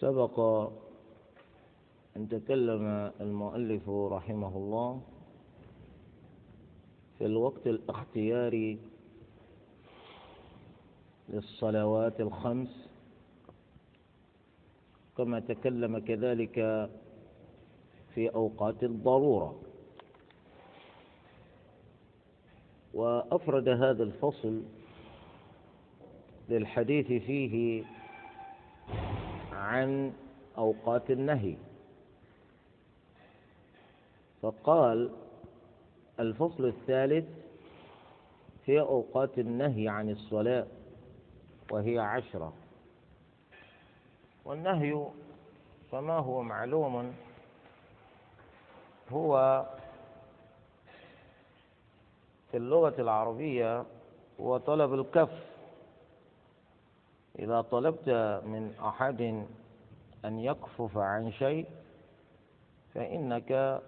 سبق أن تكلم المؤلف رحمه الله في الوقت الاختياري للصلوات الخمس كما تكلم كذلك في أوقات الضرورة. وأفرد هذا الفصل للحديث فيه عن أوقات النهي. فقال الفصل الثالث في أوقات النهي عن الصلاة وهي عشرة. والنهي كما هو معلوم هو في اللغة العربية هو طلب الكف. إذا طلبت من أحد أن يكفف عن شيء فإنك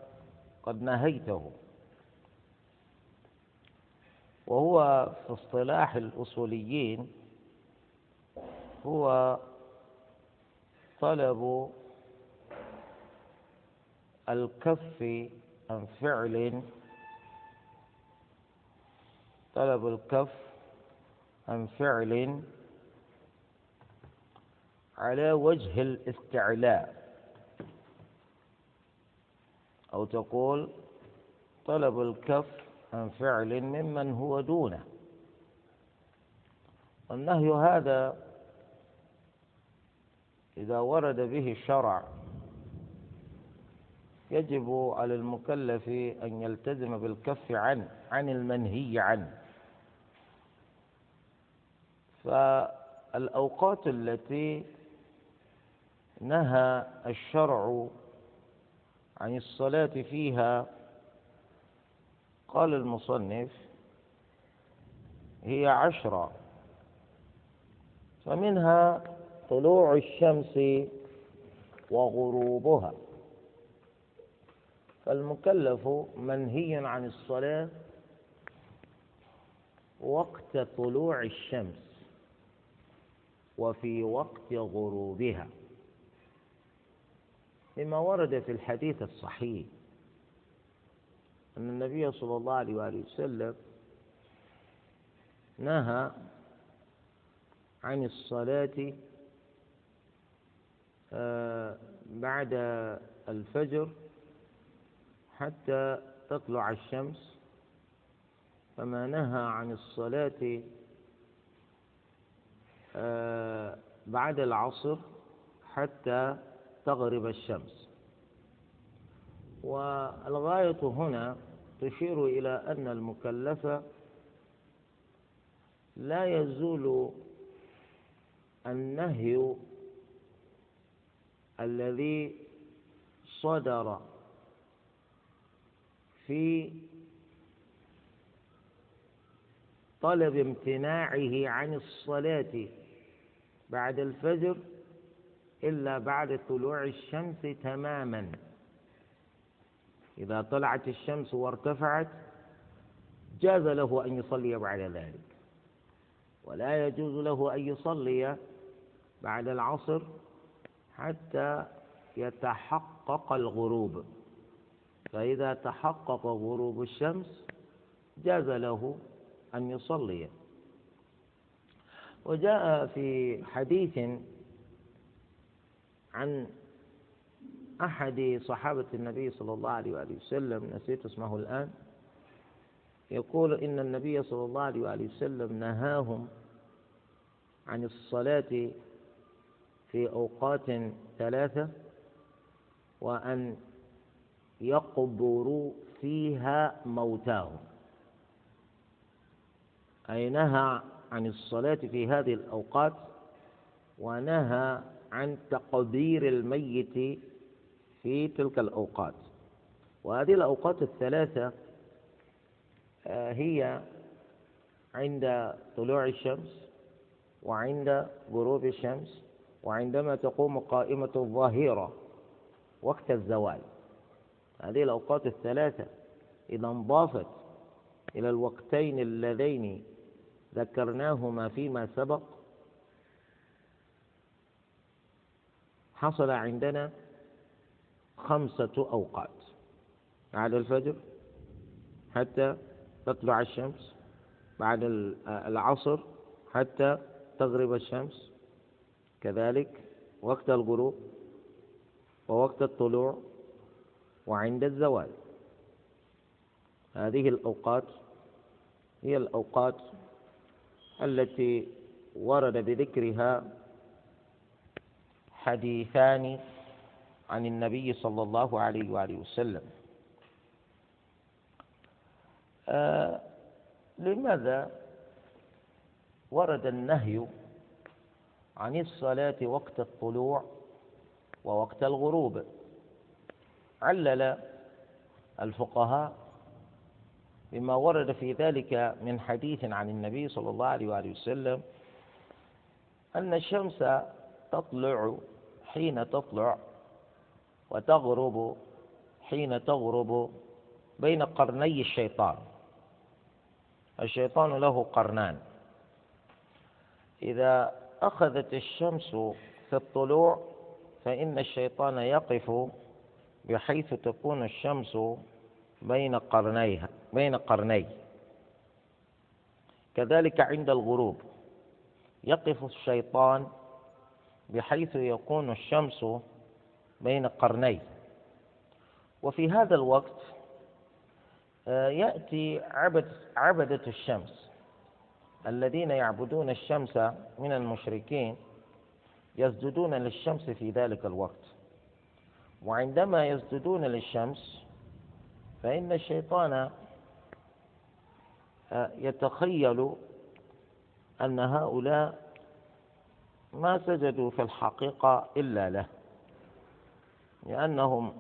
قد نهيته. وهو في اصطلاح الأصوليين هو طلب الكف عن فعل. طلب الكف عن فعل على وجه الاستعلاء. أو تقول طلب الكف عن فعل ممن هو دونه. والنهي هذا إذا ورد به الشرع يجب على المكلف أن يلتزم بالكف عن عن المنهي عنه. فالأوقات التي نهى الشرع عن الصلاة فيها. قال المصنف هي عشرة فمنها طلوع الشمس وغروبها. فالمكلف منهي عن الصلاة وقت طلوع الشمس وفي وقت غروبها. لما ورد في الحديث الصحيح أن النبي صلى الله عليه وآله وسلم نهى عن الصلاة آه، بعد الفجر حتى تطلع الشمس فما نهى عن الصلاة آه، بعد العصر حتى تغرب الشمس. والغاية هنا تشير إلى أن المكلف لا يزول النهي الذي صدر في طلب امتناعه عن الصلاة بعد الفجر إلا بعد طلوع الشمس تماما. إذا طلعت الشمس وارتفعت جاز له أن يصلي بعد ذلك. ولا يجوز له أن يصلي بعد العصر حتى يتحقق الغروب. فإذا تحقق غروب الشمس جاز له أن يصلي. وجاء في حديث عن أحد صحابة النبي صلى الله عليه وآله وسلم نسيت اسمه الآن. يقول إن النبي صلى الله عليه وآله وسلم نهاهم عن الصلاة في أوقات ثلاثة وأن يقبروا فيها موتاهم. أي نهى عن الصلاة في هذه الأوقات ونهى عن تقدير الميت في تلك الأوقات. وهذه الأوقات الثلاثة آه، هي عند طلوع الشمس وعند غروب الشمس وعندما تقوم قائمة الظهيرة وقت الزوال. هذه الأوقات الثلاثة إذا انضافت إلى الوقتين اللذين ذكرناهما فيما سبق حصل عندنا خمسة أوقات. بعد الفجر حتى تطلع الشمس. بعد العصر حتى تغرب الشمس. كذلك وقت الغروب ووقت الطلوع وعند الزوال. هذه الأوقات هي الأوقات التي ورد بذكرها حديثان عن النبي صلى الله عليه وآله وسلم. آه لماذا ورد النهي عن الصلاة وقت الطلوع ووقت الغروب؟ علل الفقهاء بما ورد في ذلك من حديث عن النبي صلى الله عليه وآله وسلم أن الشمس تطلع حين تطلع وتغرب حين تغرب بين قرني الشيطان. الشيطان له قرنان. إذا أخذت الشمس في الطلوع فإن الشيطان يقف بحيث تكون الشمس بين قرنيها بين قرني. كذلك عند الغروب يقف الشيطان بحيث يكون الشمس بين قرني. وفي هذا الوقت آه، يأتي عبد عبدة الشمس الذين يعبدون الشمس من المشركين يسجدون للشمس في ذلك الوقت. وعندما يسجدون للشمس فإن الشيطان آه، يتخيل أن هؤلاء ما سجدوا في الحقيقة إلا له لأنهم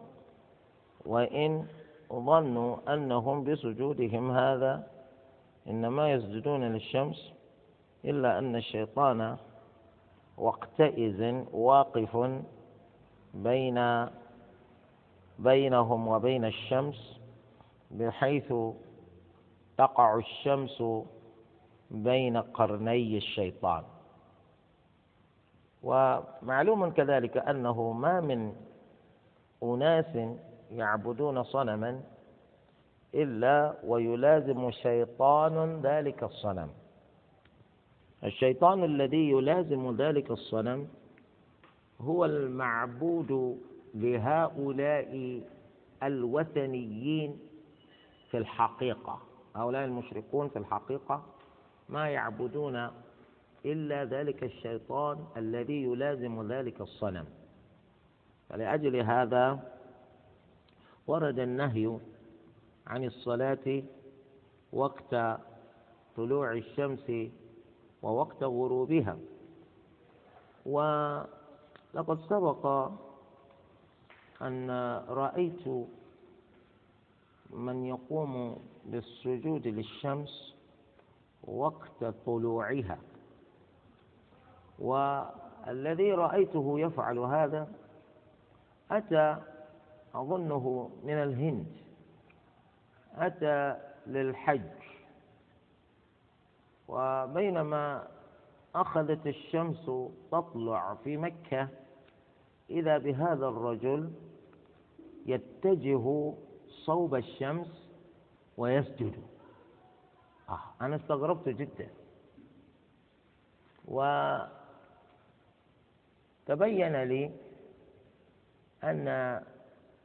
وإن ظنوا أنهم بسجودهم هذا إنما يسجدون للشمس إلا أن الشيطان وقتئذ واقف بين بينهم وبين الشمس بحيث تقع الشمس بين قرني الشيطان. ومعلوم كذلك أنه ما من أناس يعبدون صنما إلا ويلازم شيطان ذلك الصنم. الشيطان الذي يلازم ذلك الصنم هو المعبود لهؤلاء الوثنيين في الحقيقة. هؤلاء المشركون في الحقيقة ما يعبدون إلا ذلك الشيطان الذي يلازم ذلك الصنم. فلأجل هذا ورد النهي عن الصلاة وقت طلوع الشمس ووقت غروبها. ولقد سبق أن رأيت من يقوم بالسجود للشمس وقت طلوعها. والذي رأيته يفعل هذا أتى أظنه من الهند أتى للحج. وبينما أخذت الشمس تطلع في مكة إذا بهذا الرجل يتجه صوب الشمس ويسجد. آه أنا استغربت جدا. وتبين لي أن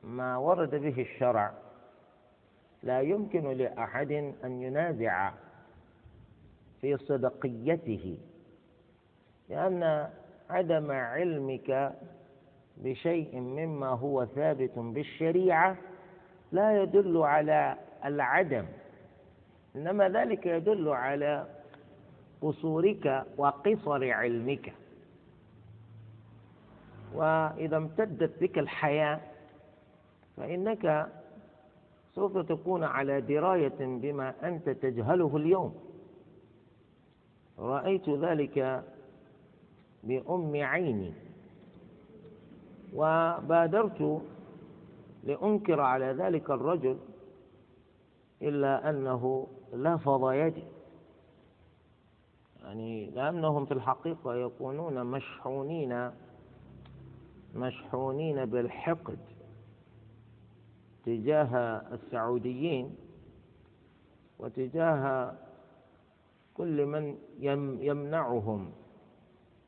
ما ورد به الشرع لا يمكن لأحد أن ينازع في صدقيته لأن عدم علمك بشيء مما هو ثابت بالشريعة لا يدل على العدم إنما ذلك يدل على قصورك وقصر علمك. وإذا امتدت بك الحياة فإنك سوف تكون على دراية بما أنت تجهله اليوم. رأيت ذلك بأم عيني وبادرت لأنكر على ذلك الرجل إلا أنه لفظ يدي. يعني لأنهم في الحقيقة يكونون مشحونين مشحونين بالحقد تجاه السعوديين وتجاه كل من يمنعهم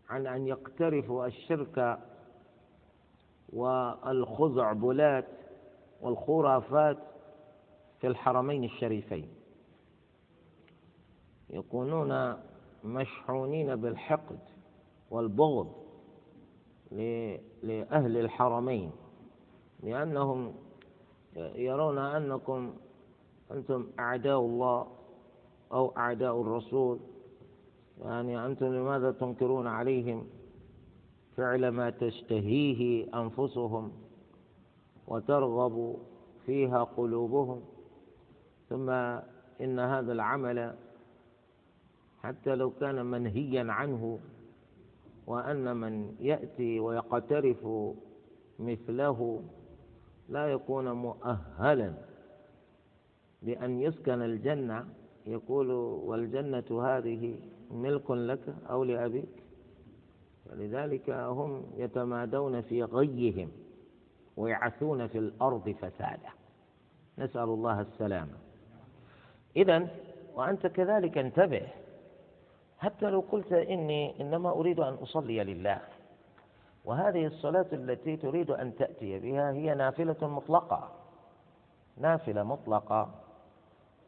عن أن يقترفوا الشرك والخزعبلات والخرافات في الحرمين الشريفين. يكونون مشحونين بالحقد والبغض لأهل الحرمين لأنهم يرون أنكم أنتم أعداء الله أو أعداء الرسول. يعني أنتم لماذا تنكرون عليهم؟ فعل ما تشتهيه أنفسهم وترغب فيها قلوبهم. ثم إن هذا العمل حتى لو كان منهيا عنه وأن من يأتي ويقترف مثله لا يكون مؤهلا. بأن يسكن الجنة يقول والجنة هذه ملك لك أو لأبيك. ولذلك هم يتمادون في غيهم ويعثون في الأرض فسادا. نسأل الله السلامة. إذا وأنت كذلك انتبه حتى لو قلت إني إنما أريد أن أصلي لله. وهذه الصلاة التي تريد أن تأتي بها هي نافلة مطلقة. نافلة مطلقة.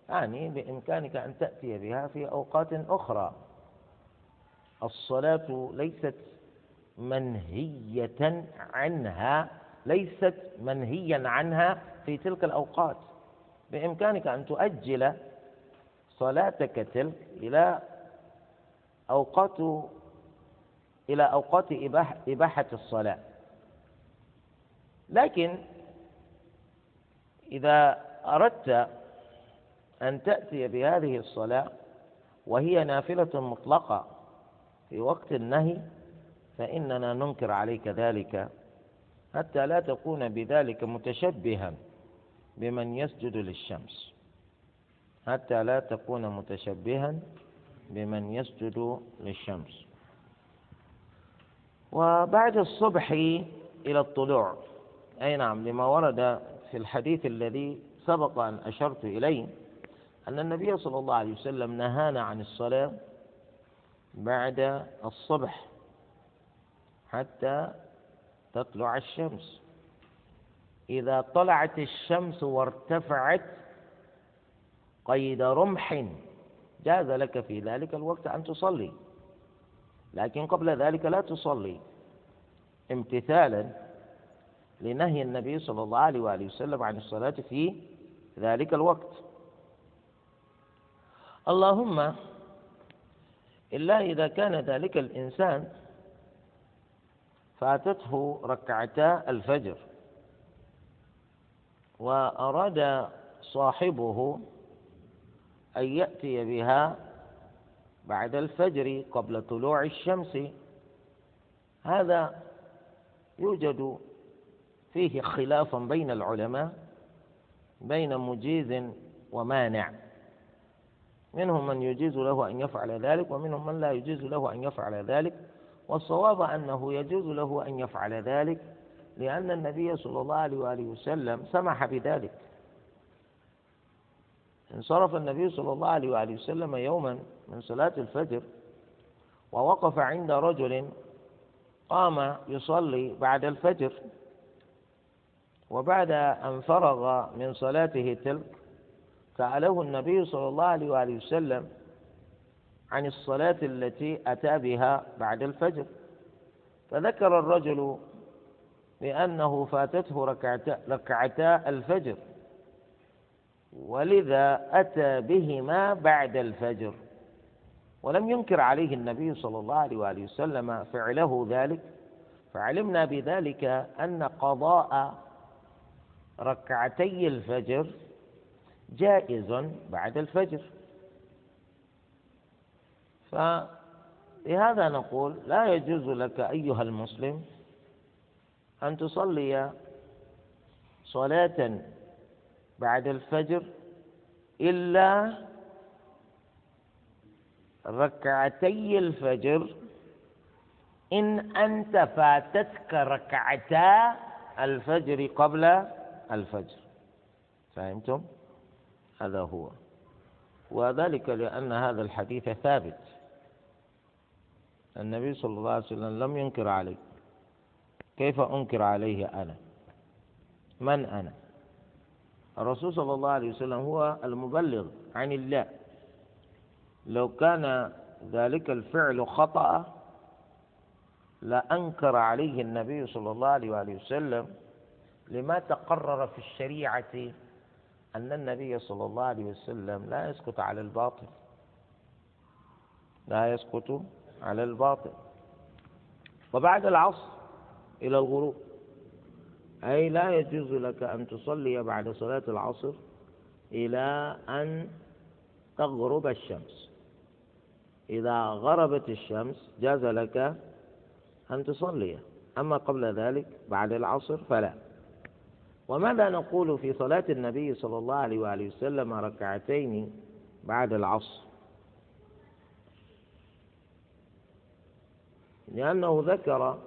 يعني بإمكانك أن تأتي بها في أوقات أخرى. الصلاة ليست منهية عنها ليست منهيا عنها في تلك الأوقات. بإمكانك أن تؤجل صلاتك تلك إلى أوقات إلى أوقات إباحة الصلاة. لكن إذا أردت أن تأتي بهذه الصلاة وهي نافلة مطلقة في وقت النهي فإننا ننكر عليك ذلك حتى لا تكون بذلك متشبها بمن يسجد للشمس. حتى لا تكون متشبها بمن يسجد للشمس. وبعد الصبح إلى الطلوع أي نعم لما ورد في الحديث الذي سبق أن أشرت إليه أن النبي صلى الله عليه وسلم نهانا عن الصلاة بعد الصبح حتى تطلع الشمس. إذا طلعت الشمس وارتفعت قيد رمح جاز لك في ذلك الوقت أن تصلي. لكن قبل ذلك لا تصلي. امتثالا لنهي النبي صلى الله عليه وآله وسلم عن الصلاة في ذلك الوقت. اللهم إلا إذا كان ذلك الإنسان فاتته ركعتا الفجر وأراد صاحبه أن يأتي بها بعد الفجر قبل طلوع الشمس. هذا يوجد فيه خلاف بين العلماء بين مجيز ومانع. منهم من يجيز له أن يفعل ذلك ومنهم من لا يجيز له أن يفعل ذلك. والصواب أنه يجوز له أن يفعل ذلك لأن النبي صلى الله عليه وآله وسلم سمح بذلك. انصرف النبي صلى الله عليه وآله وسلم يوما من صلاة الفجر ووقف عند رجل قام يصلي بعد الفجر وبعد أن فرغ من صلاته تلك سأله النبي صلى الله عليه وآله وسلم عن الصلاة التي أتى بها بعد الفجر فذكر الرجل بأنه فاتته ركعتا, ركعتا الفجر ولذا أتى بهما بعد الفجر. ولم ينكر عليه النبي صلى الله عليه وآله وسلم فعله ذلك. فعلمنا بذلك أن قضاء ركعتي الفجر جائز بعد الفجر. فلهذا نقول لا يجوز لك أيها المسلم أن تصلي صلاة بعد الفجر إلا ركعتي الفجر. إن أنت فاتتك ركعتا الفجر قبل الفجر. فهمتم؟ هذا هو. وذلك لأن هذا الحديث ثابت. النبي صلى الله عليه وسلم لم ينكر عليه كيف أنكر عليه أنا؟ من أنا؟ الرسول صلى الله عليه وسلم هو المبلغ عن الله. لو كان ذلك الفعل خطأ لأنكر عليه النبي صلى الله عليه وآله وسلم لما تقرر في الشريعة أن النبي صلى الله عليه وسلم لا يسقط على الباطل. لا يسقط على الباطل. وبعد العصر إلى الغروب. أي لا يجوز لك أن تصلي بعد صلاة العصر إلى أن تغرب الشمس. إذا غربت الشمس جاز لك أن تصلي. أما قبل ذلك بعد العصر فلا. وماذا نقول في صلاة النبي صلى الله عليه وآله وسلم ركعتين بعد العصر؟ لأنه ذكر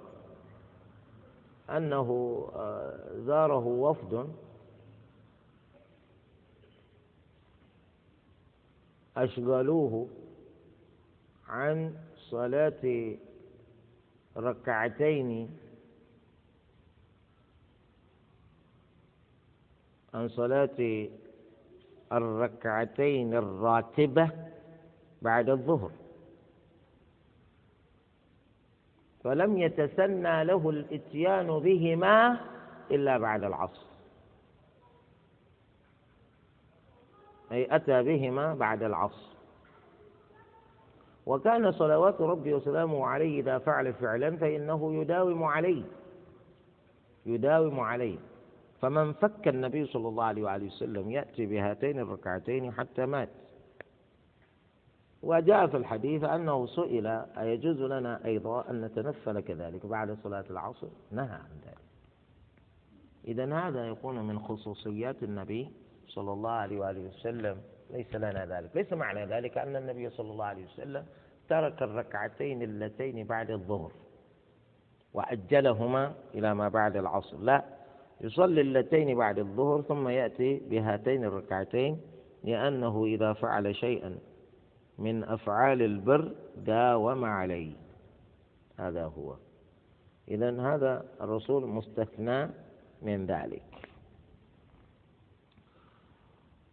أنه آه، زاره وفد. أشغلوه عن صلاة ركعتين. عن صلاة الركعتين الراتبة بعد الظهر. فلم يتسنى له الاتيان بهما إلا بعد العصر. أي أتى بهما بعد العصر. وكان صلوات ربي وسلامه عليه إذا فعل فعلا فإنه يداوم عليه. يداوم عليه. فمن فك النبي صلى الله عليه وآله وسلم يأتي بهاتين الركعتين حتى مات. وجاء في الحديث أنه سئل أيجوز لنا أيضا أن نتنفل كذلك بعد صلاة العصر؟ نهى عن ذلك. إذا هذا يكون من خصوصيات النبي صلى الله عليه وآله وسلم. ليس لنا ذلك. ليس معنى ذلك أن النبي صلى الله عليه وسلم ترك الركعتين اللتين بعد الظهر وأجلهما إلى ما بعد العصر. لا يصلي اللتين بعد الظهر ثم يأتي بهاتين الركعتين لأنه إذا فعل شيئا من أفعال البر داوم عليه. هذا هو. إذا هذا الرسول مستثنى من ذلك.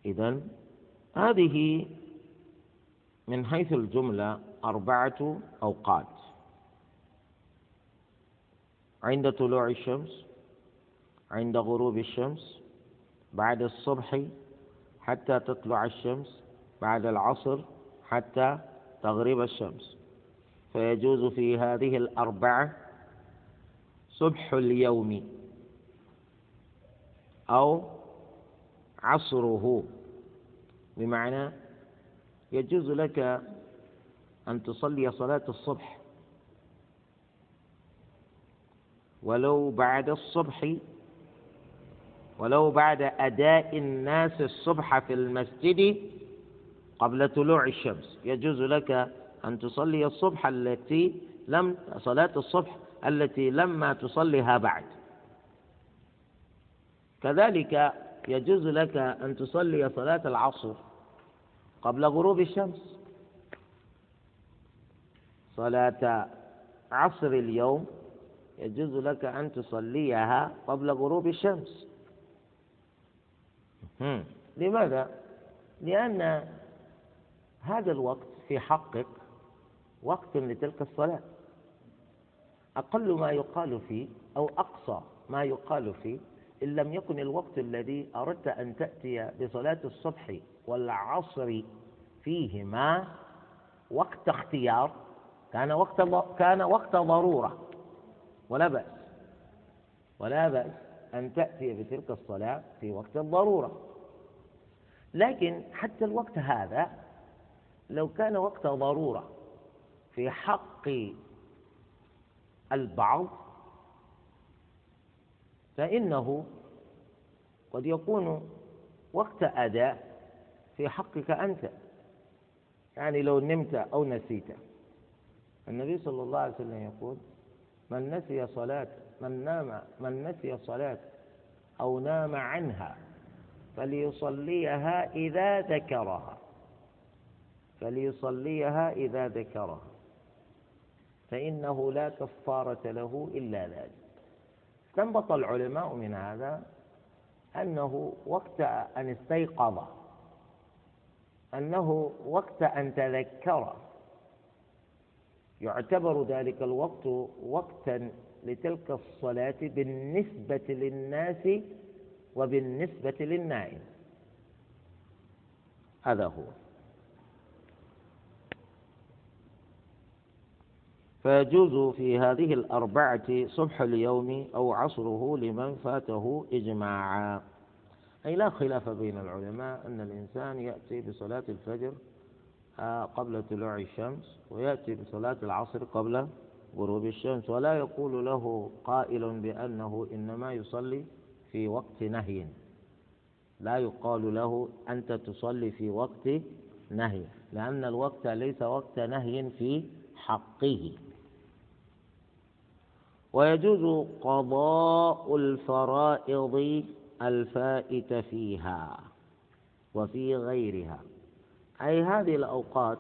إذا هذه من حيث الجملة أربعة أوقات. عند طلوع الشمس عند غروب الشمس بعد الصبح حتى تطلع الشمس بعد العصر حتى تغرب الشمس. فيجوز في هذه الأربعة صبح اليوم أو عصره. بمعنى يجوز لك أن تصلي صلاة الصبح. ولو بعد الصبح ولو بعد أداء الناس الصبح في المسجد قبل طلوع الشمس. يجوز لك أن تصلي الصبح التي لم صلاة الصبح التي لما تصليها بعد. كذلك يجوز لك أن تصلي صلاة العصر قبل غروب الشمس. صلاة عصر اليوم يجوز لك أن تصليها قبل غروب الشمس. لماذا؟ لأن هذا الوقت في حقك وقت لتلك الصلاة. أقل ما يقال فيه أو أقصى ما يقال فيه إن لم يكن الوقت الذي أردت أن تأتي بصلاة الصبح والعصر فيهما وقت اختيار. كان وقت كان وقت ضرورة. ولا بأس. ولا بأس أن تأتي بتلك الصلاة في وقت الضرورة. لكن حتى الوقت هذا لو كان وقت ضرورة في حق البعض فإنه قد يكون وقت أداء في حقك أنت. يعني لو نمت أو نسيت. النبي صلى الله عليه وسلم يقول من نسي صلاة من نام من نسي صلاة أو نام عنها فليصليها إذا ذكرها. فليصليها إذا ذكرها. فإنه لا كفارة له إلا ذلك. استنبط العلماء من هذا أنه وقت أن استيقظ أنه وقت أن تذكر. يعتبر ذلك الوقت وقتا لتلك الصلاة بالنسبة للناس وبالنسبة للنائم. هذا هو. فيجوز في هذه الأربعة صبح اليوم أو عصره لمن فاته إجماعا. أي لا خلاف بين العلماء أن الإنسان يأتي بصلاة الفجر آه، قبل طلوع الشمس ويأتي بصلاة العصر قبل غروب الشمس ولا يقول له قائل بأنه إنما يصلي في وقت نهي. لا يقال له أنت تصلي في وقت نهي لأن الوقت ليس وقت نهي في حقه. ويجوز قضاء الفرائض الفائت فيها وفي غيرها. أي هذه الأوقات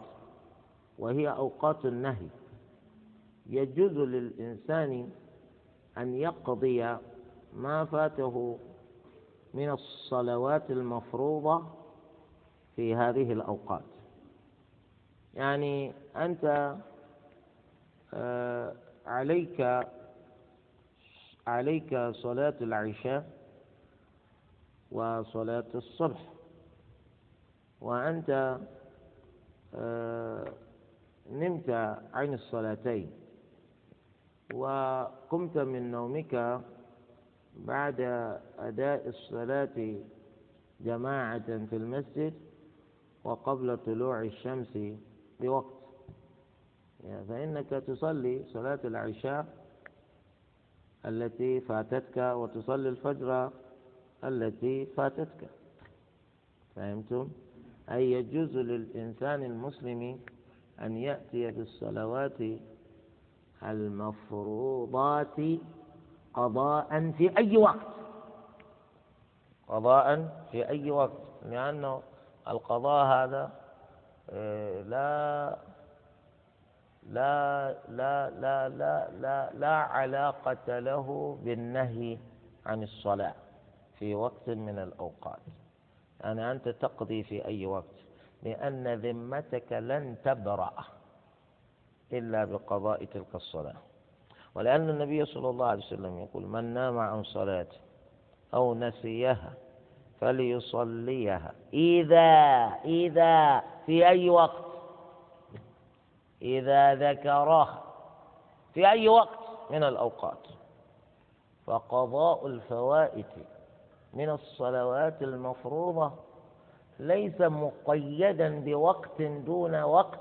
وهي أوقات النهي يجوز للإنسان أن يقضي ما فاته من الصلوات المفروضة في هذه الأوقات. يعني أنت آه، عليك عليك صلاة العشاء وصلاة الصبح. وأنت آه، نمت عن الصلاتين وقمت من نومك بعد أداء الصلاة جماعة في المسجد وقبل طلوع الشمس بوقت. يعني فإنك تصلي صلاة العشاء التي فاتتك وتصلي الفجر التي فاتتك فهمتم؟ أي يجوز للإنسان المسلم أن يأتي بالصلوات المفروضات قضاء في أي وقت قضاء في أي وقت لأنه القضاء هذا آه، لا لا لا لا لا لا, لا علاقة له بالنهي عن الصلاة في وقت من الأوقات. يعني أنت تقضي في أي وقت لأن ذمتك لن تبرأ إلا بقضاء تلك الصلاة. ولأن النبي صلى الله عليه وسلم يقول من نام عن صلاة أو نسيها فليصليها. إذا إذا في أي وقت؟ إذا ذكرها في أي وقت من الأوقات. فقضاء الفوائد من الصلوات المفروضة ليس مقيدا بوقت دون وقت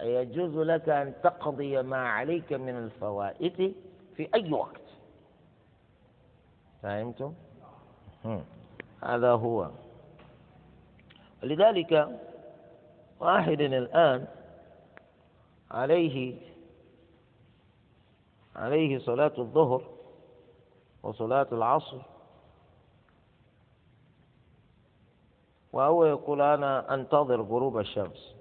يجوز لك أن تقضي ما عليك من الفوائد في أي وقت. فهمتم؟ هذا هو. لذلك واحد الآن عليه عليه صلاة الظهر وصلاة العصر. وهو يقول أنا أنتظر غروب الشمس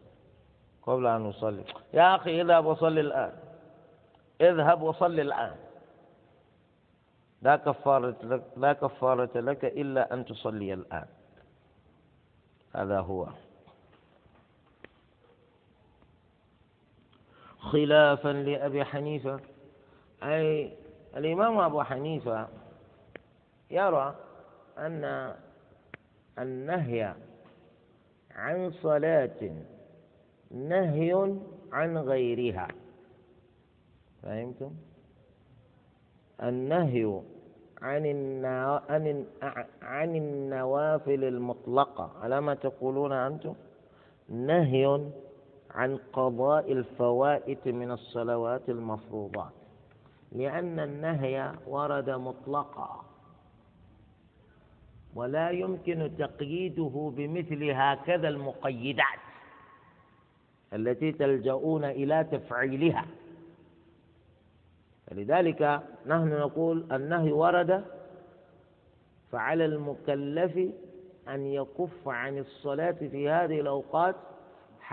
قبل أن أصلي. يا أخي اذهب وصلي الآن. اذهب وصلي الآن. لا كفارة لك لا كفارة لك إلا أن تصلي الآن. هذا هو. خلافا لأبي حنيفة. أي الإمام أبو حنيفة يرى أن النهي عن صلاة نهي عن غيرها. فهمتم؟ النهي عن عن عن النوافل المطلقة. على ما تقولون أنتم؟ نهي عن قضاء الفوائت من الصلوات المفروضات لأن النهي ورد مطلقا ولا يمكن تقييده بمثل هكذا المقيدات التي تلجؤون إلى تفعيلها. لذلك نحن نقول النهي ورد فعلى المكلف أن يكف عن الصلاة في هذه الأوقات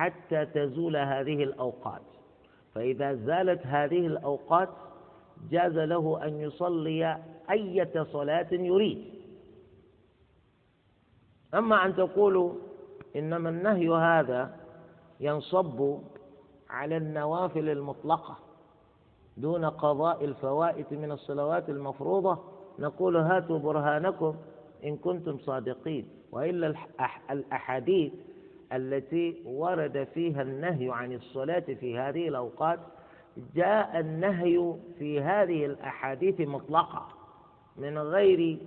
حتى تزول هذه الأوقات. فإذا زالت هذه الأوقات جاز له أن يصلي أية صلاة يريد. أما أن تقولوا إنما النهي هذا ينصب على النوافل المطلقة دون قضاء الفوائت من الصلوات المفروضة نقول هاتوا برهانكم إن كنتم صادقين. وإلا الأحاديث التي ورد فيها النهي عن الصلاة في هذه الأوقات جاء النهي في هذه الأحاديث مطلقة من غير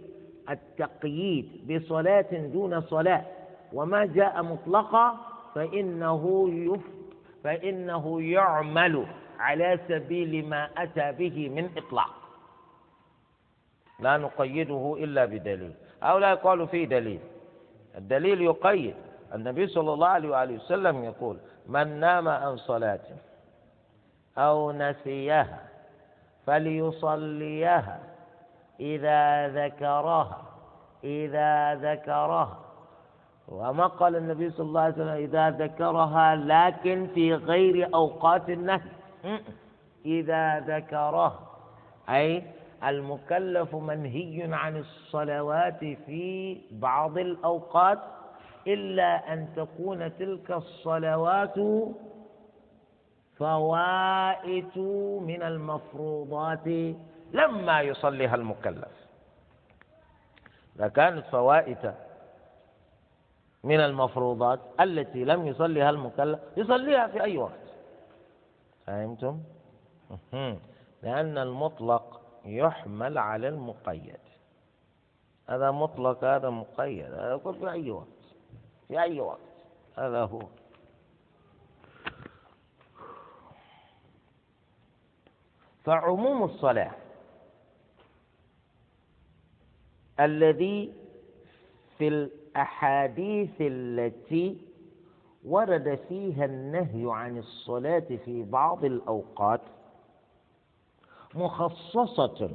التقييد بصلاة دون صلاة. وما جاء مطلقا فإنه يف فإنه يعمل على سبيل ما أتى به من إطلاق. لا نقيده إلا بدليل. أو لا يقال فيه دليل. الدليل يقيد النبي صلى الله عليه وآله وسلم يقول من نام عن صلاة أو نسيها فليصليها إذا ذكرها إذا ذكرها. وما قال النبي صلى الله عليه وسلم إذا ذكرها لكن في غير أوقات النهي. إذا ذكرها أي المكلف منهي عن الصلوات في بعض الأوقات إلا أن تكون تلك الصلوات فوائت من المفروضات لما يصليها المكلف. إذا كانت فوائت من المفروضات التي لم يصليها المكلف يصليها في أي وقت. فهمتم؟ لأن المطلق يحمل على المقيد. هذا مطلق هذا مقيد هذا يقول في أي وقت. في أي وقت. هذا هو. فعموم الصلاة الذي في الأحاديث التي ورد فيها النهي عن الصلاة في بعض الأوقات مخصصة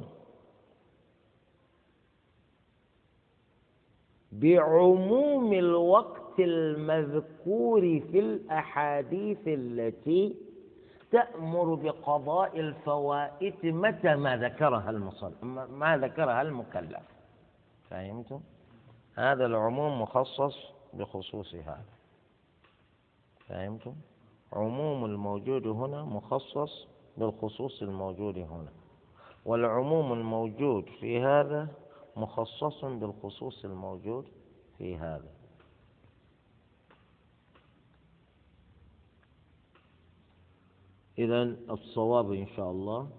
بعموم الوقت المذكور في الأحاديث التي تأمر بقضاء الفوائت متى ما ذكرها المصل ما ذكرها المكلف فهمتم؟ هذا العموم مخصص بخصوص هذا فهمتم؟ عموم الموجود هنا مخصص بالخصوص الموجود هنا والعموم الموجود في هذا مخصص بالخصوص الموجود في هذا. إذا الصواب إن شاء الله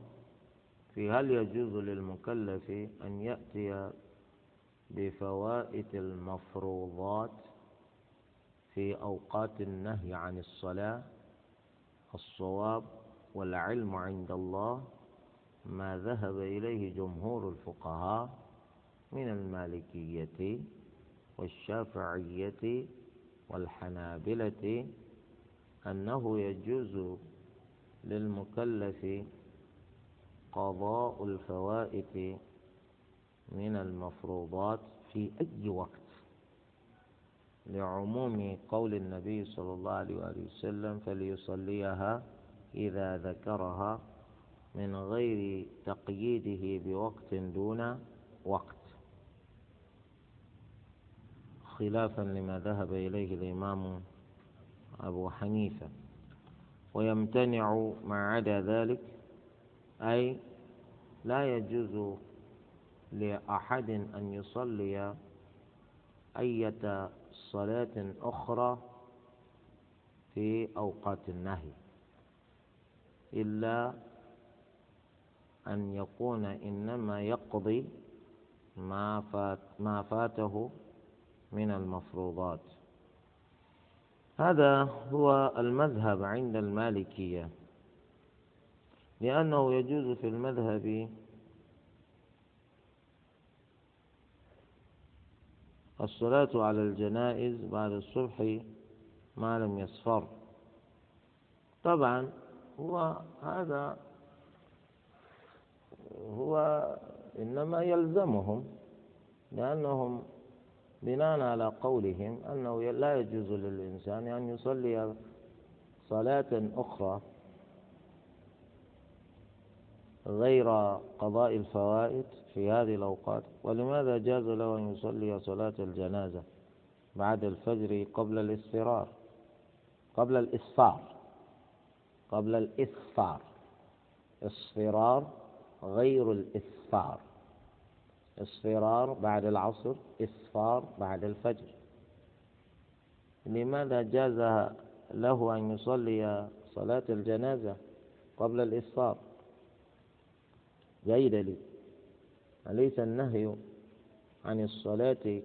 في هل يجوز للمكلف أن يأتي بفوائد المفروضات في أوقات النهي عن الصلاة؟ الصواب والعلم عند الله ما ذهب إليه جمهور الفقهاء من المالكية والشافعية والحنابلة أنه يجوز للمكلف قضاء الفوائد من المفروضات في أي وقت لعموم قول النبي صلى الله عليه وآله وسلم فليصليها إذا ذكرها من غير تقييده بوقت دون وقت. خلافا لما ذهب إليه الإمام أبو حنيفة ويمتنع ما عدا ذلك أي لا يجوز لأحد أن يصلي أية صلاة أخرى في أوقات النهي إلا أن يكون إنما يقضي ما فات ما فاته من المفروضات. هذا هو المذهب عند المالكية لأنه يجوز في المذهب الصلاة على الجنائز بعد الصبح ما لم يصفر. طبعا هو هذا هو إنما يلزمهم لأنهم بناء على قولهم أنه لا يجوز للإنسان أن يصلي صلاة أخرى غير قضاء الفوائد في هذه الأوقات. ولماذا جاز له أن يصلي صلاة الجنازة بعد الفجر قبل الإسفرار قبل الإسفار. قبل الإسفار. إصفرار غير الإسفار. إصفرار بعد العصر إسفار بعد الفجر. لماذا جاز له أن يصلي صلاة الجنازة قبل الإسفار جيد لي. أليس النهي عن الصلاة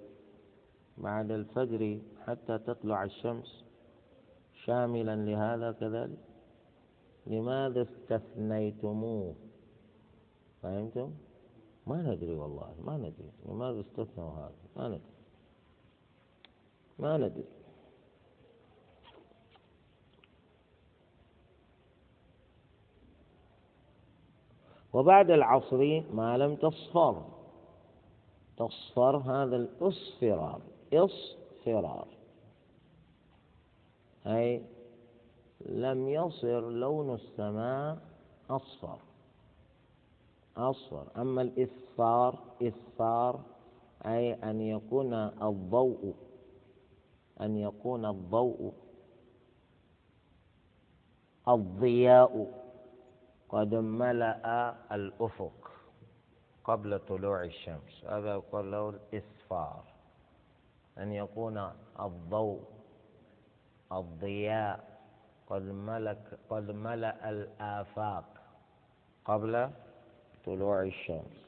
بعد الفجر حتى تطلع الشمس شاملا لهذا كذلك؟ لماذا استثنيتموه؟ فهمتم؟ ما ندري والله ما ندري لماذا استثنوا هذا ما ندري ما ندري. وبعد العصر ما لم تصفر تصفر هذا الإصفرار إصفرار. أي لم يصر لون السماء أصفر. أصفر أما الإصفار إصفار أي أن يكون الضوء أن يكون الضوء الضياء. قد ملأ الأفق قبل طلوع الشمس. هذا يقول له الإسفار أن يكون الضوء الضياء. قد ملك قد ملأ الآفاق قبل طلوع الشمس.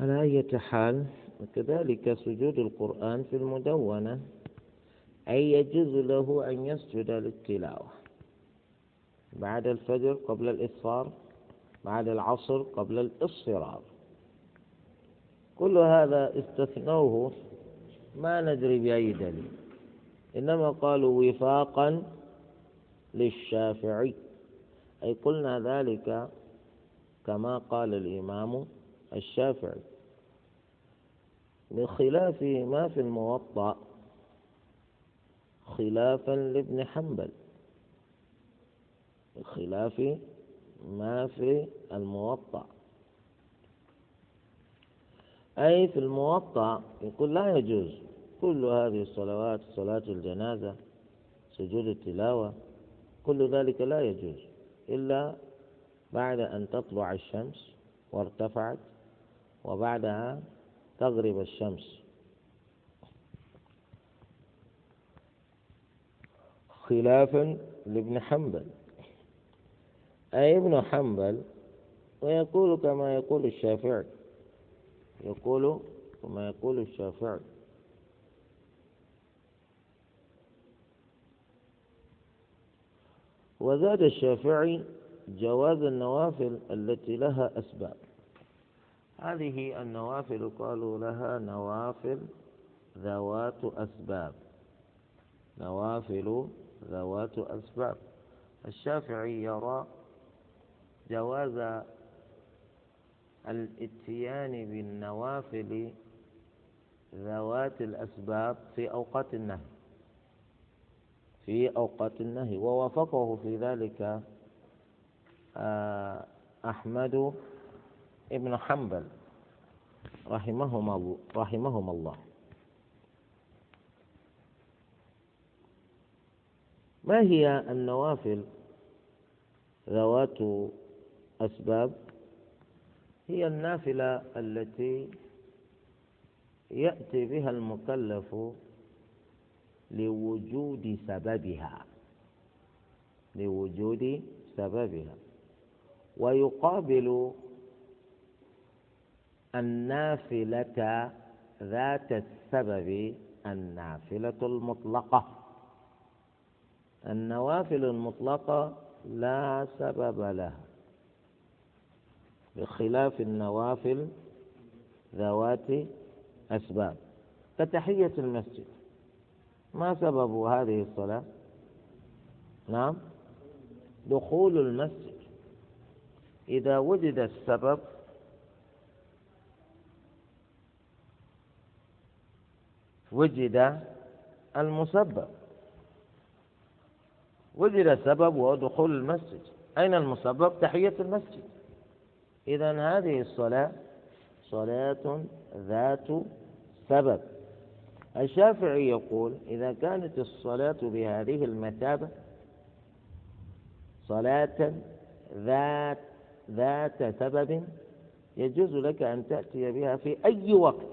على أي حال وكذلك سجود القرآن في المدونة أي يجوز له أن يسجد للتلاوة. بعد الفجر قبل الإصفار بعد العصر قبل الإصفرار كل هذا استثنوه ما ندري بأي دليل. إنما قالوا وفاقا للشافعي. أي قلنا ذلك كما قال الإمام الشافعي. بخلاف ما في الموطأ خلافا لابن حنبل. بخلاف ما في الموطأ. أي في الموطأ يقول لا يجوز. كل هذه الصلوات صلاة الجنازة سجود التلاوة كل ذلك لا يجوز. إلا بعد أن تطلع الشمس وارتفعت وبعدها تغرب الشمس. خلافا لابن حنبل. أي ابن حنبل؟ ويقول كما يقول الشافعي. يقول كما يقول الشافعي. وزاد الشافعي جواز النوافل التي لها أسباب. هذه النوافل قالوا لها نوافل ذوات أسباب. نوافل ذوات أسباب. الشافعي يرى جواز الاتيان بالنوافل ذوات الأسباب في أوقات النهي. في أوقات النهي ووافقه في ذلك أحمد ابن حنبل رحمهما رحمهما الله. ما هي النوافل ذوات أسباب؟ هي النافلة التي يأتي بها المكلف لوجود سببها. لوجود سببها. ويقابل النافلة ذات السبب النافلة المطلقة. النوافل المطلقة لا سبب لها. بخلاف النوافل ذوات أسباب. كتحية المسجد. ما سبب هذه الصلاة؟ نعم. دخول المسجد. إذا وجد السبب وجد المسبب. وجد السبب وهو دخول المسجد. أين المسبب؟ تحية المسجد. إذا هذه الصلاة صلاة ذات سبب. الشافعي يقول إذا كانت الصلاة بهذه المثابة صلاة ذات ذات سبب يجوز لك أن تأتي بها في أي وقت.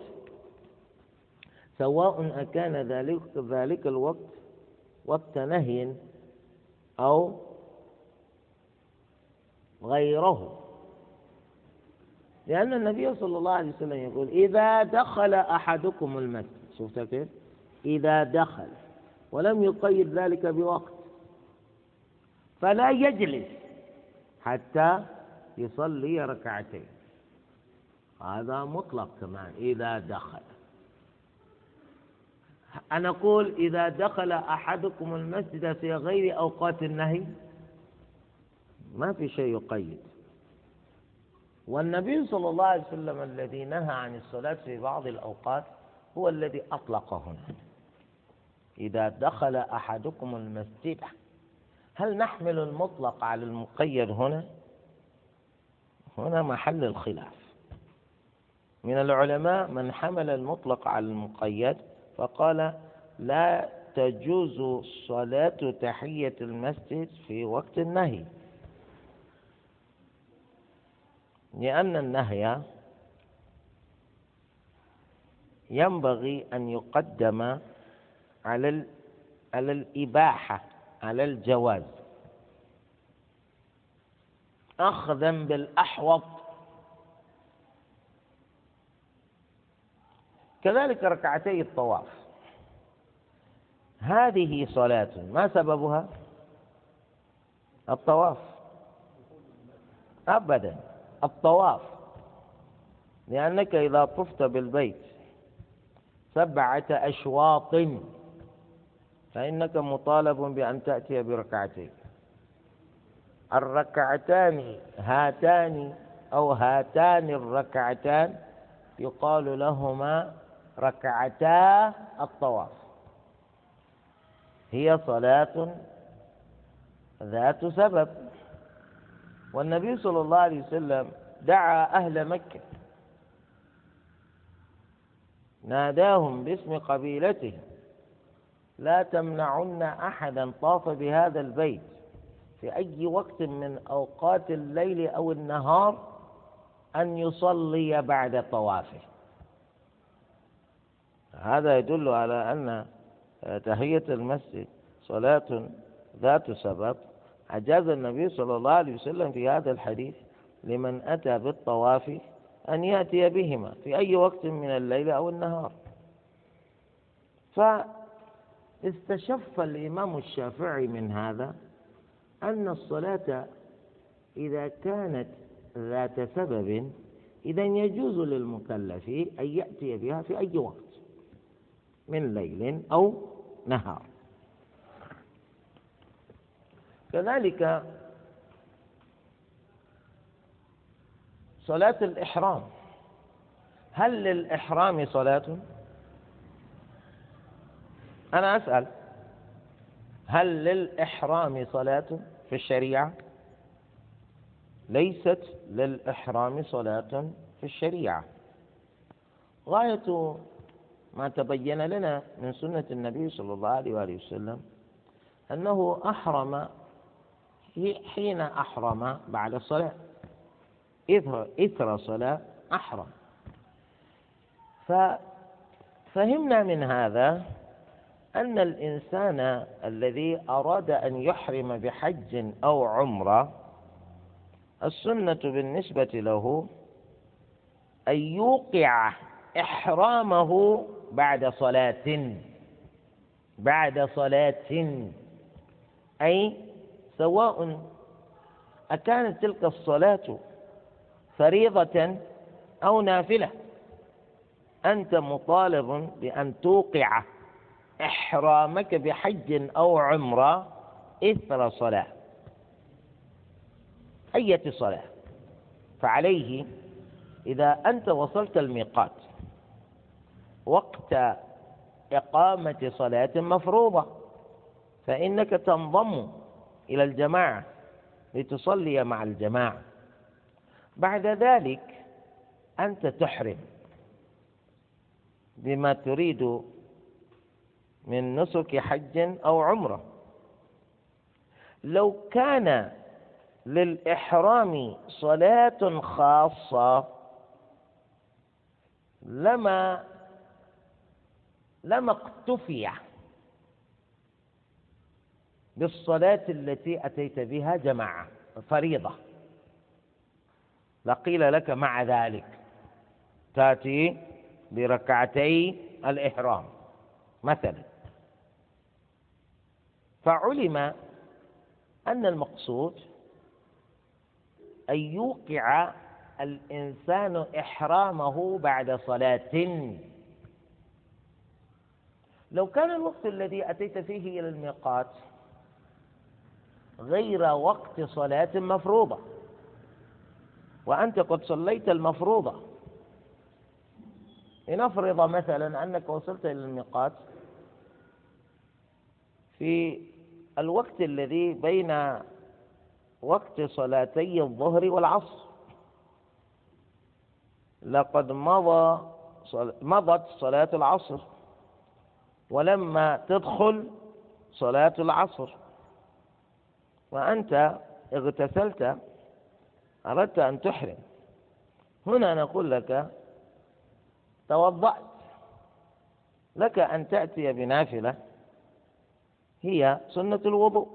سواء أكان ذلك ذلك الوقت وقت نهي أو غيره. لأن النبي صلى الله عليه وسلم يقول إذا دخل أحدكم المسجد شفت كيف؟ إذا دخل ولم يقيد ذلك بوقت. فلا يجلس حتى يصلي ركعتين. هذا مطلق كمان إذا دخل. أنا أقول إذا دخل أحدكم المسجد في غير أوقات النهي ما في شيء يقيد. والنبي صلى الله عليه وسلم الذي نهى عن الصلاة في بعض الأوقات هو الذي أطلق هنا إذا دخل أحدكم المسجد هل نحمل المطلق على المقيد هنا؟ هنا محل الخلاف. من العلماء من حمل المطلق على المقيد فقال لا تجوز صلاة تحية المسجد في وقت النهي. لأن النهي ينبغي أن يقدم على على الإباحة على الجواز. أخذا بالأحوط. كذلك ركعتي الطواف. هذه صلاة ما سببها؟ الطواف. أبدا الطواف. لأنك إذا طفت بالبيت سبعة أشواط فإنك مطالب بأن تأتي بركعتين الركعتان هاتان أو هاتان الركعتان يقال لهما ركعتا الطواف. هي صلاة ذات سبب. والنبي صلى الله عليه وسلم دعا أهل مكة ناداهم باسم قبيلته لا تمنعن أحدا طاف بهذا البيت. في أي وقت من أوقات الليل أو النهار أن يصلي بعد طوافه. هذا يدل على أن تحية المسجد صلاة ذات سبب. أجاز النبي صلى الله عليه وسلم في هذا الحديث لمن أتى بالطواف أن يأتي بهما في أي وقت من الليل أو النهار. فاستشف الإمام الشافعي من هذا أن الصلاة إذا كانت ذات سبب إذا يجوز للمكلف أن يأتي بها في أي وقت من ليل أو نهار. كذلك صلاة الإحرام. هل للإحرام صلاة؟ أنا أسأل هل للإحرام صلاة؟ في الشريعة؟ ليست للإحرام صلاة في الشريعة غاية ما تبين لنا من سنة النبي صلى الله عليه وآله وسلم أنه أحرم حين أحرم بعد الصلاة إثر صلاة أحرم ففهمنا من هذا أن الإنسان الذي أراد أن يحرم بحج أو عمرة السنة بالنسبة له أن يوقع إحرامه بعد صلاة بعد صلاة أي سواء أكانت تلك الصلاة فريضة أو نافلة أنت مطالب بأن توقع إحرامك بحج أو عمرة إثر صلاة أية صلاة؟ فعليه إذا أنت وصلت الميقات وقت إقامة صلاة مفروضة فإنك تنضم إلى الجماعة لتصلي مع الجماعة. بعد ذلك أنت تحرم بما تريد من نسك حج أو عمرة. لو كان للإحرام صلاة خاصة لما لما اقتفي بالصلاة التي أتيت بها جماعة فريضة. لقيل لك مع ذلك تأتي بركعتي الإحرام مثلا. فعلم أن المقصود أن يوقع الإنسان إحرامه بعد صلاة. لو كان الوقت الذي أتيت فيه إلى الميقات غير وقت صلاة مفروضة وأنت قد صليت المفروضة لنفرض مثلا أنك وصلت إلى الميقات في الوقت الذي بين وقت صلاتي الظهر والعصر. لقد مضى مضت صلاة العصر ولما تدخل صلاة العصر. وأنت اغتسلت أردت أن تحرم. هنا نقول لك توضأت لك أن تأتي بنافلة. هي سنة الوضوء.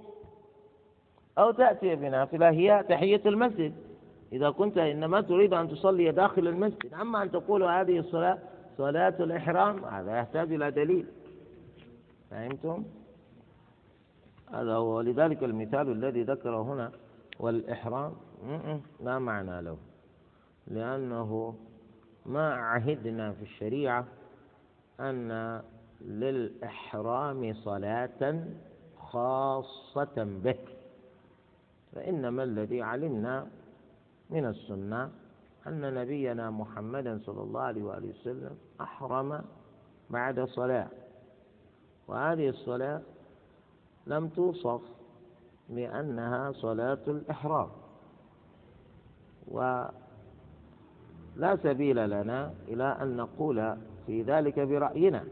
أو تأتي بنافلة هي تحية المسجد. إذا كنت إنما تريد أن تصلي داخل المسجد أما أن تقول هذه الصلاة صلاة الإحرام هذا يحتاج إلى دليل. فهمتم؟ هذا هو. لذلك المثال الذي ذكره هنا والإحرام لا معنى له. لأنه ما عهدنا في الشريعة أن للإحرام صلاة خاصة به فإنما الذي علمنا من السنة أن نبينا محمدا صلى الله عليه وآله وسلم أحرم بعد صلاة. وهذه الصلاة لم توصف لأنها صلاة الإحرام. ولا سبيل لنا إلى أن نقول في ذلك برأينا.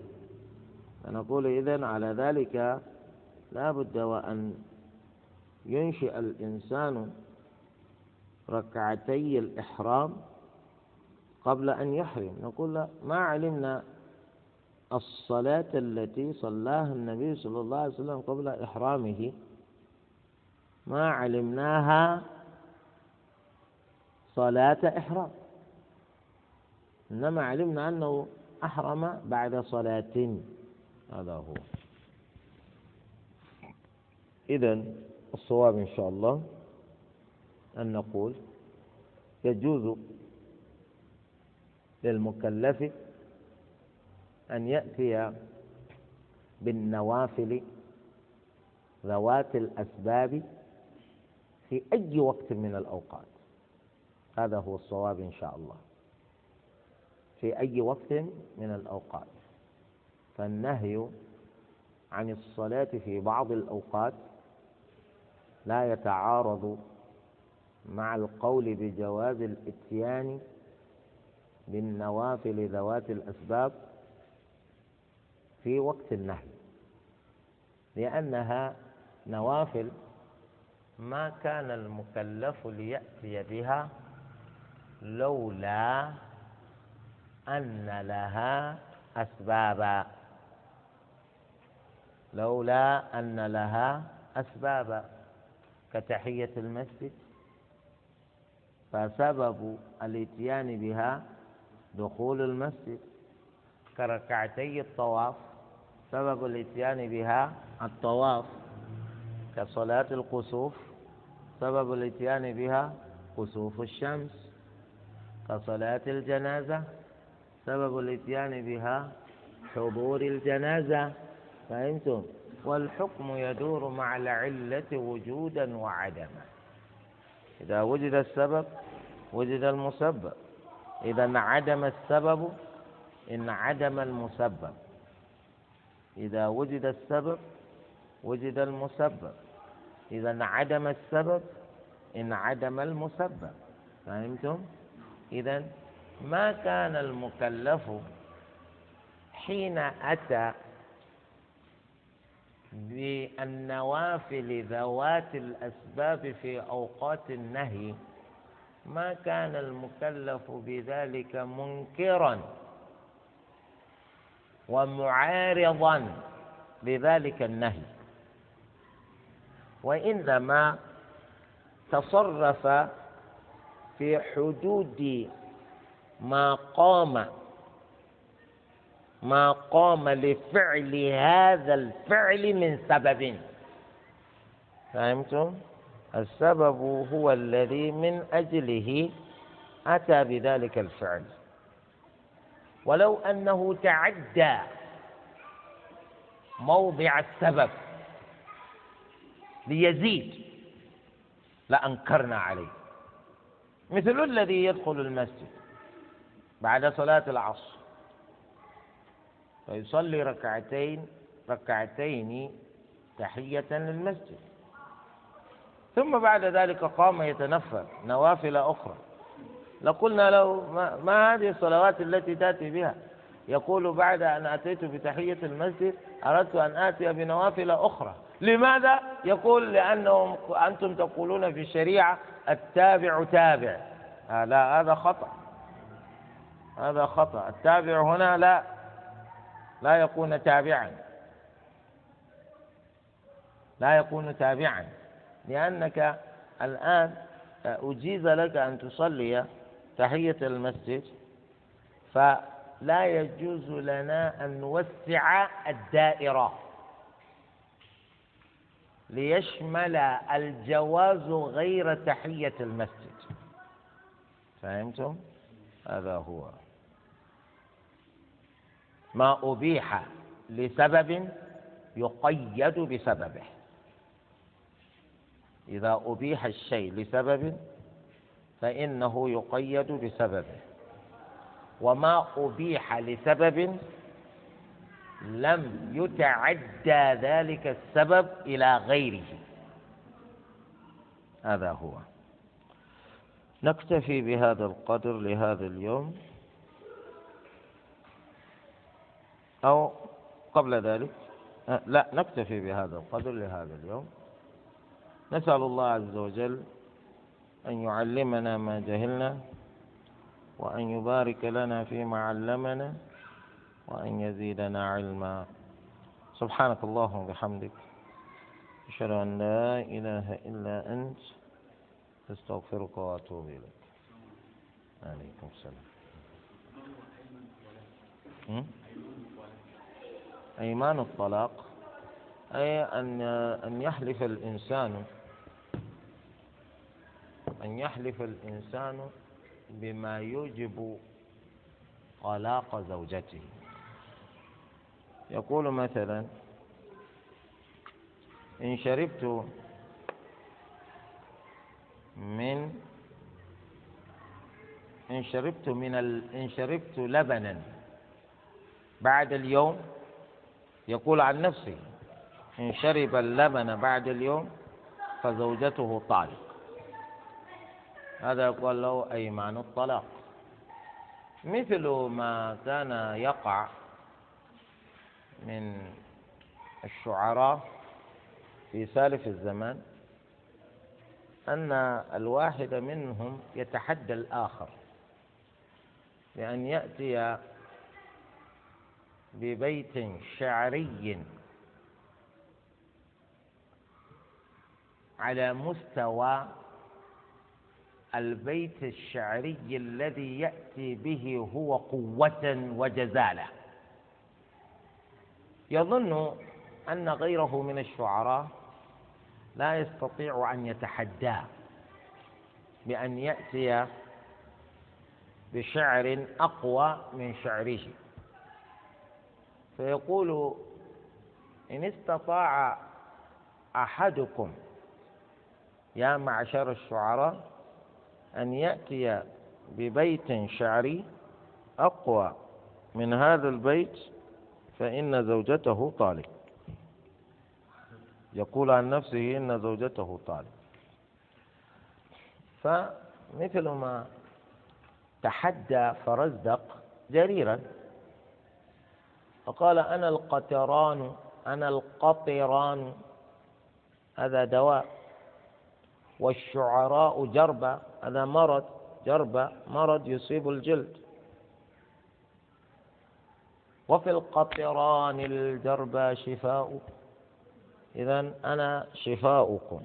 فنقول إذن على ذلك لا بد وأن ينشئ الإنسان ركعتي الإحرام قبل أن يحرم. نقول لا ما علمنا الصلاة التي صلاها النبي صلى الله عليه وسلم قبل إحرامه. ما علمناها صلاة إحرام. إنما علمنا أنه أحرم بعد صلاة. هذا هو. إذا الصواب إن شاء الله أن نقول يجوز للمكلف أن يأتي بالنوافل ذوات الأسباب في أي وقت من الأوقات. هذا هو الصواب إن شاء الله. في أي وقت من الأوقات. فالنهي عن الصلاة في بعض الأوقات لا يتعارض مع القول بجواز الإتيان بالنوافل ذوات الأسباب في وقت النهي لأنها نوافل ما كان المكلف ليأتي بها لولا أن لها أسبابا. لولا أن لها أسبابا كتحية المسجد فسبب الاتيان بها دخول المسجد كركعتي الطواف سبب الاتيان بها الطواف كصلاة القصوف سبب الاتيان بها كسوف الشمس كصلاة الجنازة سبب الاتيان بها حضور الجنازة. فهمتم؟ والحكم يدور مع العلة وجودا وعدما. إذا وجد السبب وجد المسبب. إذا انعدم السبب انعدم المسبب. إذا وجد السبب وجد المسبب. إذا انعدم السبب انعدم المسبب. فهمتم؟ إذا ما كان المكلف حين أتى بالنوافل ذوات الأسباب في أوقات النهي. ما كان المكلف بذلك منكرا ومعارضا لذلك النهي. وإنما تصرف في حدود ما قام ما قام لفعل هذا الفعل من سبب. فهمتم؟ السبب هو الذي من أجله أتى بذلك الفعل. ولو أنه تعدى موضع السبب ليزيد لأنكرنا عليه. مثل الذي يدخل المسجد بعد صلاة العصر. فيصلي ركعتين ركعتين تحية للمسجد. ثم بعد ذلك قام يتنفل نوافل أخرى. لقلنا له ما, ما هذه الصلوات التي تأتي بها؟ يقول بعد أن أتيت بتحية المسجد أردت أن آتي بنوافل أخرى. لماذا؟ يقول لأنهم أنتم تقولون في الشريعة التابع تابع. لا هذا خطأ. هذا خطأ. التابع هنا لا. لا يكون تابعا. لا يكون تابعا. لأنك الآن أجيز لك أن تصلي تحية المسجد فلا يجوز لنا أن نوسع الدائرة. ليشمل الجواز غير تحية المسجد. فهمتم؟ هذا هو. ما أبيح لسبب يقيد بسببه. إذا أبيح الشيء لسبب فإنه يقيد بسببه. وما أبيح لسبب لم يتعدى ذلك السبب إلى غيره. هذا هو. نكتفي بهذا القدر لهذا اليوم. أو قبل ذلك. أه، لا نكتفي بهذا القدر لهذا اليوم. نسأل الله عز وجل أن يعلمنا ما جهلنا وأن يبارك لنا فيما علمنا وأن يزيدنا علما. سبحانك اللهم وبحمدك. أشهد أن لا إله إلا أنت. أستغفرك وأتوب إليك. عليكم السلام. أيمان الطلاق أي أن أن يحلف الإنسان أن يحلف الإنسان بما يوجب طلاق زوجته. يقول مثلا إن شربت من إن شربت من ال... إن شربت لبنا بعد اليوم يقول عن نفسه إن شرب اللبن بعد اليوم فزوجته طالق. هذا يقول له أيمان الطلاق. مثل ما كان يقع من الشعراء في سالف الزمان أن الواحد منهم يتحدى الآخر بأن يأتي ببيت شعري. على مستوى البيت الشعري الذي يأتي به هو قوة وجزالة. يظن أن غيره من الشعراء لا يستطيع أن يتحداه بأن يأتي بشعر أقوى من شعره. فيقول إن استطاع أحدكم يا معشر الشعراء أن يأتي ببيت شعري أقوى من هذا البيت فإن زوجته طالق. يقول عن نفسه إن زوجته طالق. فمثل ما تحدى فرزدق جريرا فقال أنا القطران أنا القطران. هذا دواء. والشعراء جربة هذا مرض جربة مرض يصيب الجلد. وفي القطران الجربى شفاء. إذا أنا شفاؤكم.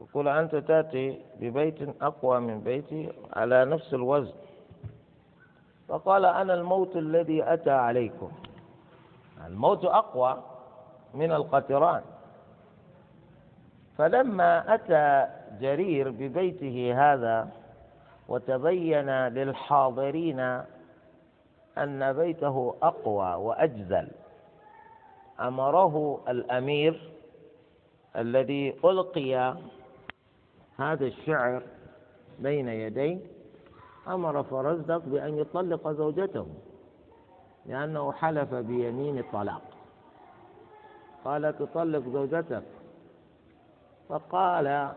يقول أنت تأتي ببيت أقوى من بيتي على نفس الوزن. فقال أنا الموت الذي أتى عليكم. الموت أقوى من القطران فلما أتى جرير ببيته هذا وتبين للحاضرين أن بيته أقوى وأجزل أمره الأمير الذي ألقي هذا الشعر بين يديه أمر فرزدق بأن يطلق زوجته لأنه حلف بيمين الطلاق. قال تطلق زوجتك. فقال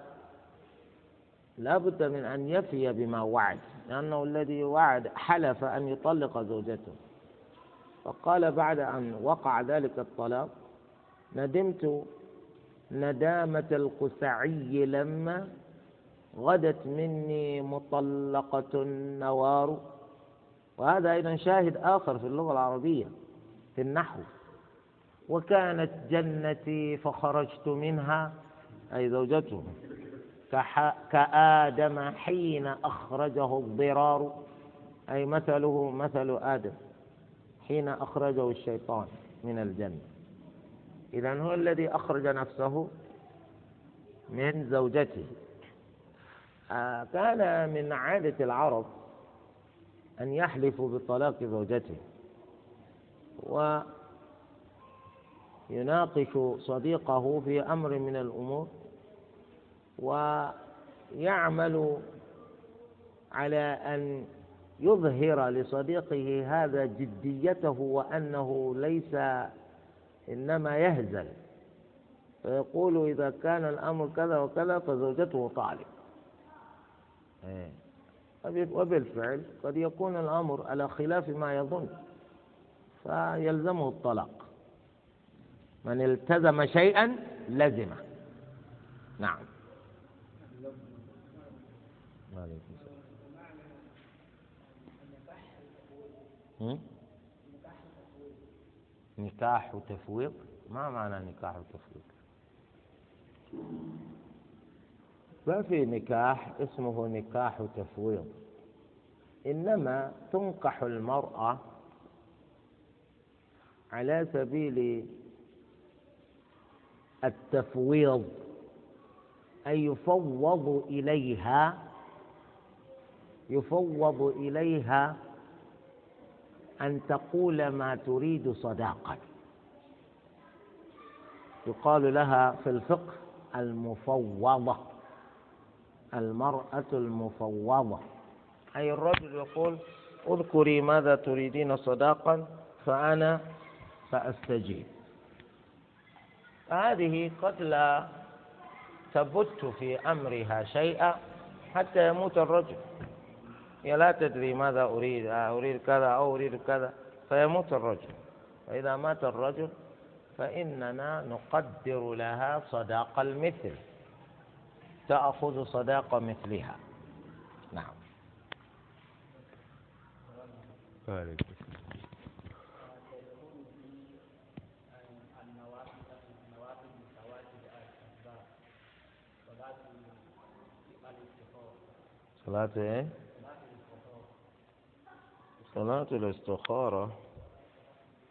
لا بد من أن يفي بما وعد لأنه الذي وعد حلف أن يطلق زوجته. فقال بعد أن وقع ذلك الطلاق ندمت ندامة القسعي لما غدت مني مطلقة النوار. وهذا أيضا شاهد آخر في اللغة العربية في النحو. وكانت جنتي فخرجت منها أي زوجته كآدم حين أخرجه الضرار. أي مثله مثل آدم حين أخرجه الشيطان من الجنة. إذا هو الذي أخرج نفسه من زوجته. كان من عادة العرب أن يحلفوا بطلاق زوجته ويناقش صديقه في أمر من الأمور ويعمل على أن يظهر لصديقه هذا جديته وأنه ليس إنما يهزل فيقول إذا كان الأمر كذا وكذا فزوجته إيه. وبالفعل قد يكون الأمر على خلاف ما يظن فيلزمه الطلاق. من التزم شيئا لزمه. نعم. نكاح وتفويض؟ ما معنى نكاح وتفويض؟ ما في نكاح اسمه نكاح تفويض. إنما تنكح المرأة على سبيل التفويض أي يفوض إليها يفوض إليها أن تقول ما تريد صداقة يقال لها في الفقه المفوضة. المرأة المفوضة. أي الرجل يقول أذكري ماذا تريدين صداقا فأنا سأستجيب. هذه قد لا تبت في أمرها شيئا حتى يموت الرجل. هي لا تدري ماذا أريد أريد كذا أو أريد كذا فيموت الرجل. فإذا مات الرجل فإننا نقدر لها صداق المثل. تأخذ صداق مثلها. نعم. صلاة إيه؟ صلاة الاستخارة.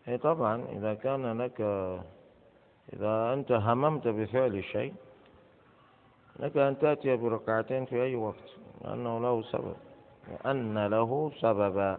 هي طبعا إذا كان لك إذا أنت هممت بفعل شيء لك أن تأتي بركعتين في أي وقت لأنه له سبب لأن له سببا.